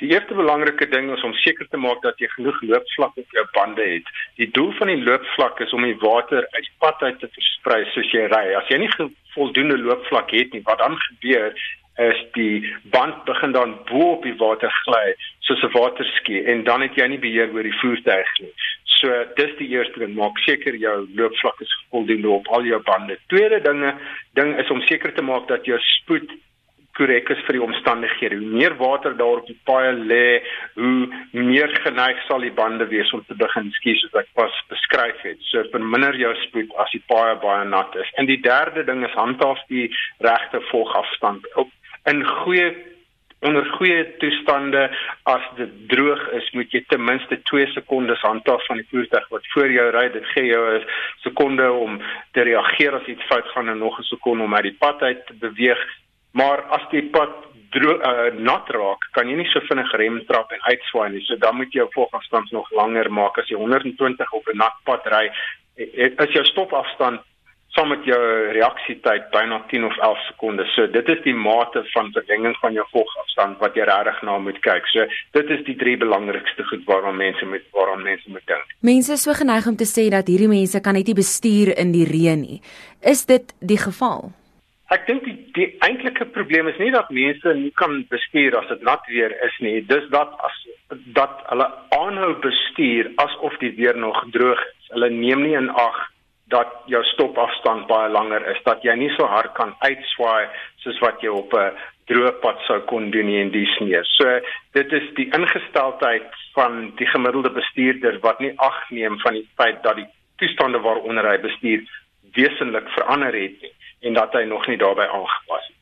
Die eerste belangrike ding is om seker te maak dat jy genoeg loopvlak op jou bande het. Die doel van die loopvlak is om die water uit die pad uit te versprei soos jy ry. As jy nie voldoende loopvlak het nie, wat dan gebeur is die band begin dan bo op die water gly soos 'n waterski en dan het jy nie beheer oor die voertuig nie. So dis die eerste ding, maak seker jou loopvlak is voldoende op al jou bande. Tweede dinge ding is om seker te maak dat jou spoed korrek is vir die omstandighede. Hoe meer water daar op die paai lê, hoe meer geneig sal die bande wees om te begin skiet soos ek pas beskryf het. So verminder jou spoed as die paai baie nat is. En die derde ding is handhaaf die regte volgafstand. Op in goeie onder goeie toestande as dit droog is, moet jy ten minste 2 sekondes handhaaf van die voertuig wat voor jou ry. Dit gee jou 'n sekonde om te reageer as iets fout gaan en nog 'n sekonde om uit die pad uit te beweeg Maar as die pad droog uh, nat raak, kan jy nie so vinnig rem trap en uitswaai nie. So dan moet jy jou volgafstand nog langer maak as jy 120 op 'n nat pad ry. As jou stopafstand saam met jou reaksietyd byna 10 of 11 sekondes. So dit is die mate van verlenging van jou volgafstand wat jy regtig na moet kyk. So dit is die drie belangrikste goed waaraan mense moet waaraan mense moet dink. Mense is so geneig om te sê dat hierdie mense kan net nie bestuur in die reën nie. Is dit die geval? Ek dink die, die eintlike probleem is nie dat mense nie kan bestuur as dit nat weer is nie. Dis dat as dat hulle aanhou bestuur asof die weer nog droog is. Hulle neem nie in ag dat jou stopafstand baie langer is, dat jy nie so hard kan uitswaai soos wat jy op 'n droë pad sou kon doen in die sneeu. So dit is die ingesteldheid van die gemiddelde bestuurder wat nie ag neem van die feit dat die toestande waaronder hy bestuur wesentlik verander het nie en dat hy nog nie daarbey aangepas het